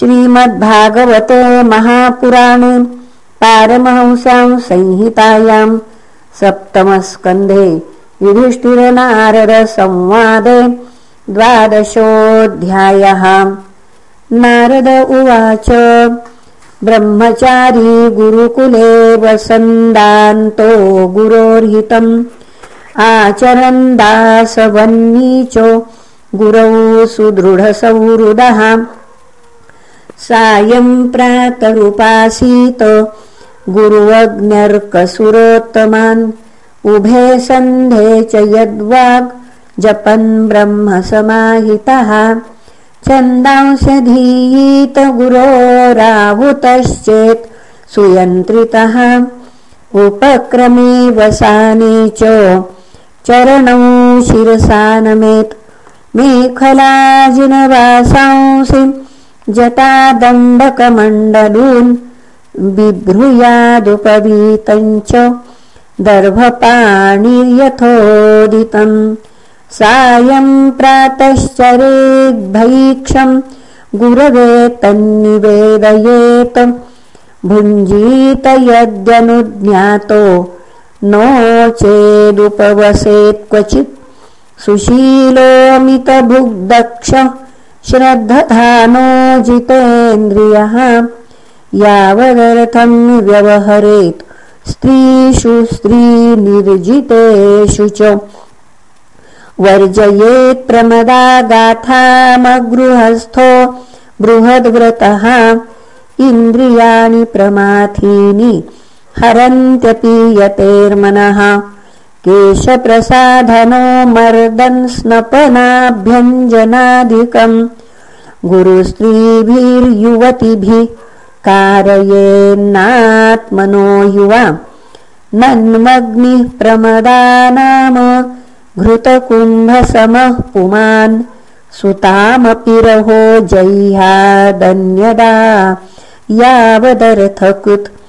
श्रीमद्भागवते महापुराणे पारमहंसां संहितायां सप्तमस्कन्धे युधिष्ठिरनारदसंवादे द्वादशोऽध्यायः। नारद उवाच ब्रह्मचारी गुरुकुले वसन्दान्तो गुरोर्हितम्। आचरन् दासवन्नीचो गुरौ सुदृढसौहृदः सायम् प्रातरुपासीत गुरुवग्न्यर्कसुरोत्तमान् उभे सन्धे च यद्वाग् जपन् ब्रह्मसमाहितः। छन्दांस्यधीयीत गुरोराहुतश्चेत् सुयन्त्रितः। उपक्रमे वसाने च चरणौ शिरसानमेत् मेखलाजिनवासांसि जटादण्डकमण्डलून् बिभ्रूयादुपवीतञ्च दर्भपाणिर्यथोदितम् सायम् प्रातश्चरेद्भैक्षम् गुरवे तन्निवेदयेत्। भुञ्जीत यद्यनुज्ञातो नो चेदुपवसेत् क्वचित्। सुशीलोऽमितभुग्दक्ष श्रद्धधानो जितेन्द्रियः यावदर्थम् व्यवहरेत्। स्त्रीषु स्त्रीनिर्जितेषु च वर्जयेत् प्रमदागाथामगृहस्थो बृहद्व्रतः इन्द्रियाणि प्रमाथीनि हरन्त्यपि यतेर्मनः केशप्रसाधनो मर्दन् स्नपनाभ्यञ्जनादिकम्। गुरुस्त्रीभिर्युवतिभिः कारयेन्नात्मनो युवा। नन्मग्निः प्रमदानाम घृतकुम्भसमः पुमान्। सुतामपि रहो जह्यादन्यदा। यावदर्थकृत्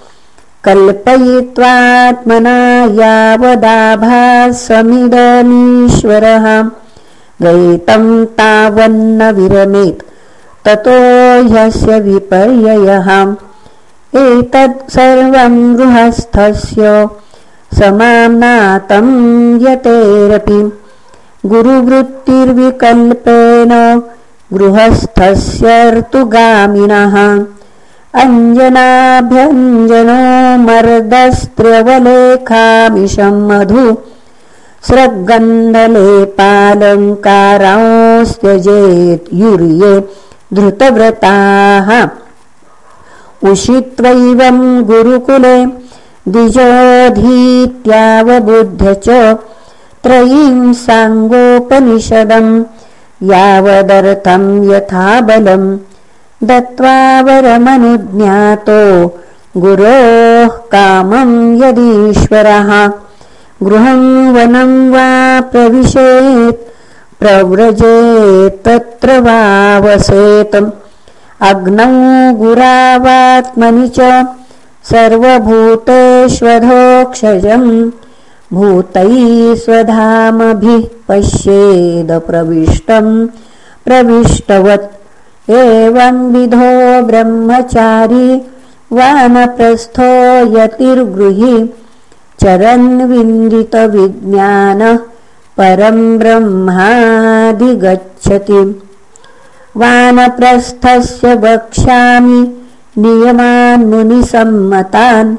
कल्पयित्वात्मना यावदाभासमिदमीश्वरः। गयितं तावन्न विरमेत् ततो ह्यस्य विपर्ययः। एतत् सर्वं गृहस्थस्य समाम्नातं यतेरपि। गुरुवृत्तिर्विकल्पेन गृहस्थस्यर्तुगामिनः अञ्जनाभ्यञ्जनो मर्दस्त्र्यवलेखामिषं मधु। स्रग्गन्धलेपालङ्कारांस्त्यजेत् युर्ये धृतव्रताः। उषित्वैवं गुरुकुले द्विजोऽधीत्यावबुद्ध च त्रयीं साङ्गोपनिषदम् यावदर्थं यथा बलम् दत्त्वा वरमनुज्ञातो। गुरोः कामं यदीश्वरः। गृहं वनं वा प्रविशेत् प्रव्रजेत्तत्र वा वसेत् अग्नौ गुरावात्मनि च सर्वभूतेष्वधोक्षजम् भूतैः स्वधामभिः पश्येदप्रविष्टम् प्रविष्टवत् एवंविधो ब्रह्मचारी वानप्रस्थो यतिर्गृही चरन्विन्दितविज्ञानः परम् ब्रह्मादिगच्छति। वानप्रस्थस्य वक्ष्यामि नियमान् मुनिसम्मतान्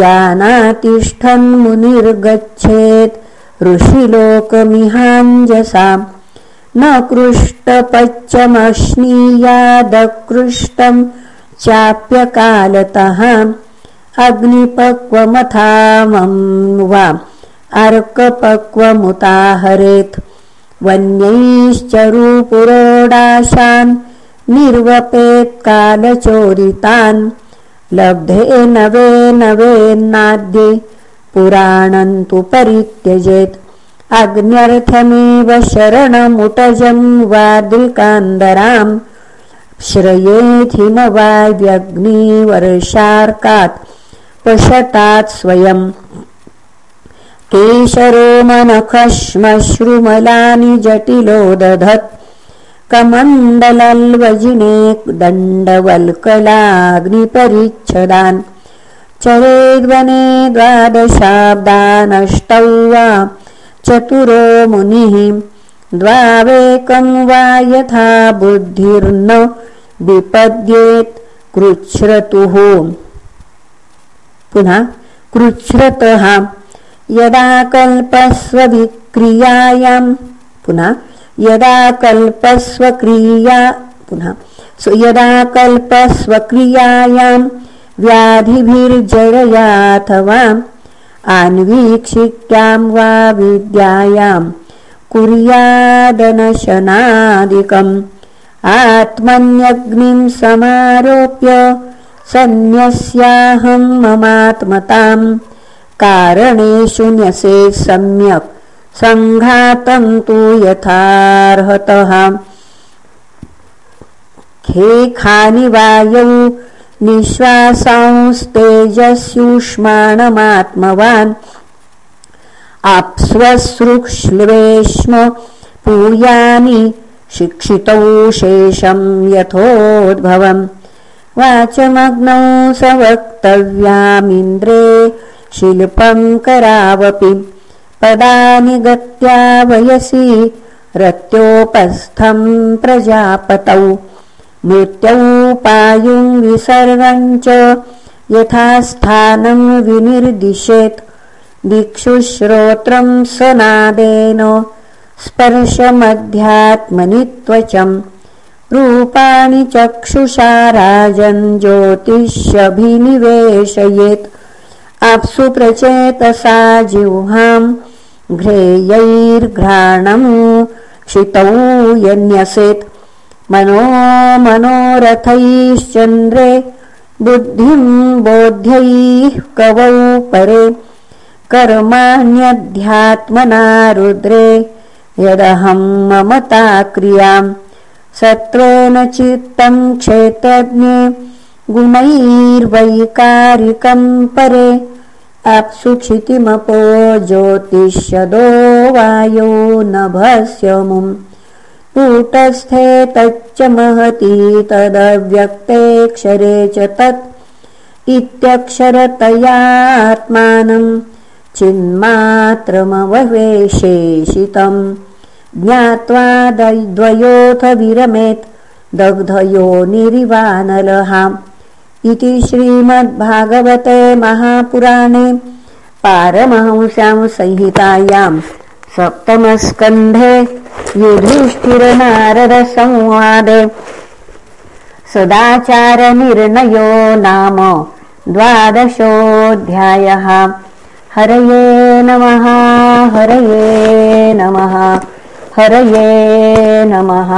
यानातिष्ठन् मुनिर्गच्छेत् ऋषिलोकमिहाञ्जसाम् न कृष्टपच्चमश्नीयादकृष्टम् चाप्यकालतः अग्निपक्वमथामम् वा अर्कपक्वमुताहरेत् वन्यैश्चरूपुरोडाशान् निर्वपेत्कालचोरितान् लब्धे नवे नवेन्नाद्ये पुराणन्तु परित्यजेत् अग्न्यर्थमेव शरणमुटजं वादृकान्दराम् श्रयेथिमवाव्यग्निवर्षार्कात् पशतात् स्वयम्। केशरोमनखश्मश्रुमलानि जटिलो दधत् कमण्डलल्वजिने दण्डवल्कलाग्निपरिच्छदान् चरेद्वने द्वादशाब्दानष्टौ वा चतुरो मुनिः द्वावेकं वा यथा बुद्धिर्न विपद्येत् कृच्छ्रतुः। पुनः कृच्छ्रतः यदा कल्पस्वविक्रियायां पुनः यदा कल्पस्वक्रिया पुनः यदा कल्पस्वक्रियायां व्याधिभिर्जडयाथवा आन्वीक्षिक्यां वा विद्यायां कुर्यादनशनादिकम्। आत्मन्यग्निं समारोप्य सन्न्यस्याहं ममात्मतां। कारणेषु न्यसे सम्यक् सङ्घातं तु यथार्हतः। खेखानि वायौ निःश्वासांस्तेजस्यूष्माणमात्मवान्। आप्स्वसृक्ष्वेश्म पूयानि शिक्षितौ शेषं यथोद्भवम्। वाचमग्नौ स वक्तव्यामिन्द्रे शिल्पं करावपि पदानि गत्या वयसि रत्योपस्थं प्रजापतौ मृत्युपायुं विसर्गञ्च यथास्थानं विनिर्दिशेत्। दिक्षुश्रोत्रं सनादेन स्पर्शमध्यात्मनि त्वचम् रूपाणि चक्षुषा राजन् ज्योतिष्यभिनिवेशयेत्। अप्सु प्रचेतसा जिह्वां घ्रेयैर्घ्राणम् क्षितौ यन्यसेत् मनो मनोरथैश्चन्द्रे बुद्धिं बोध्यैः कवौ परे कर्माण्यध्यात्मना रुद्रे यदहं ममता क्रियां सत्त्वेन चित्तं क्षेत्रज्ञे गुणैर्वैकारिकं परे अप्सु क्षितिमपो ज्योतिष्यदो वायो नभस्यमुम् कूटस्थे तच्च महती तदव्यक्तेऽक्षरे च तत् चिन्मात्रमववेशेषितम्। ज्ञात्वा द्वयोऽथ विरमेत् दग्धयो निरिवानलहाम् इति श्रीमद्भागवते महापुराणे पारमहंस्यां संहितायां सप्तमस्कन्धे युधिष्ठिरनारदसंवादे सदाचारनिर्णयो नाम द्वादशोऽध्यायः। हरये नमः हरये नमः हरये नमः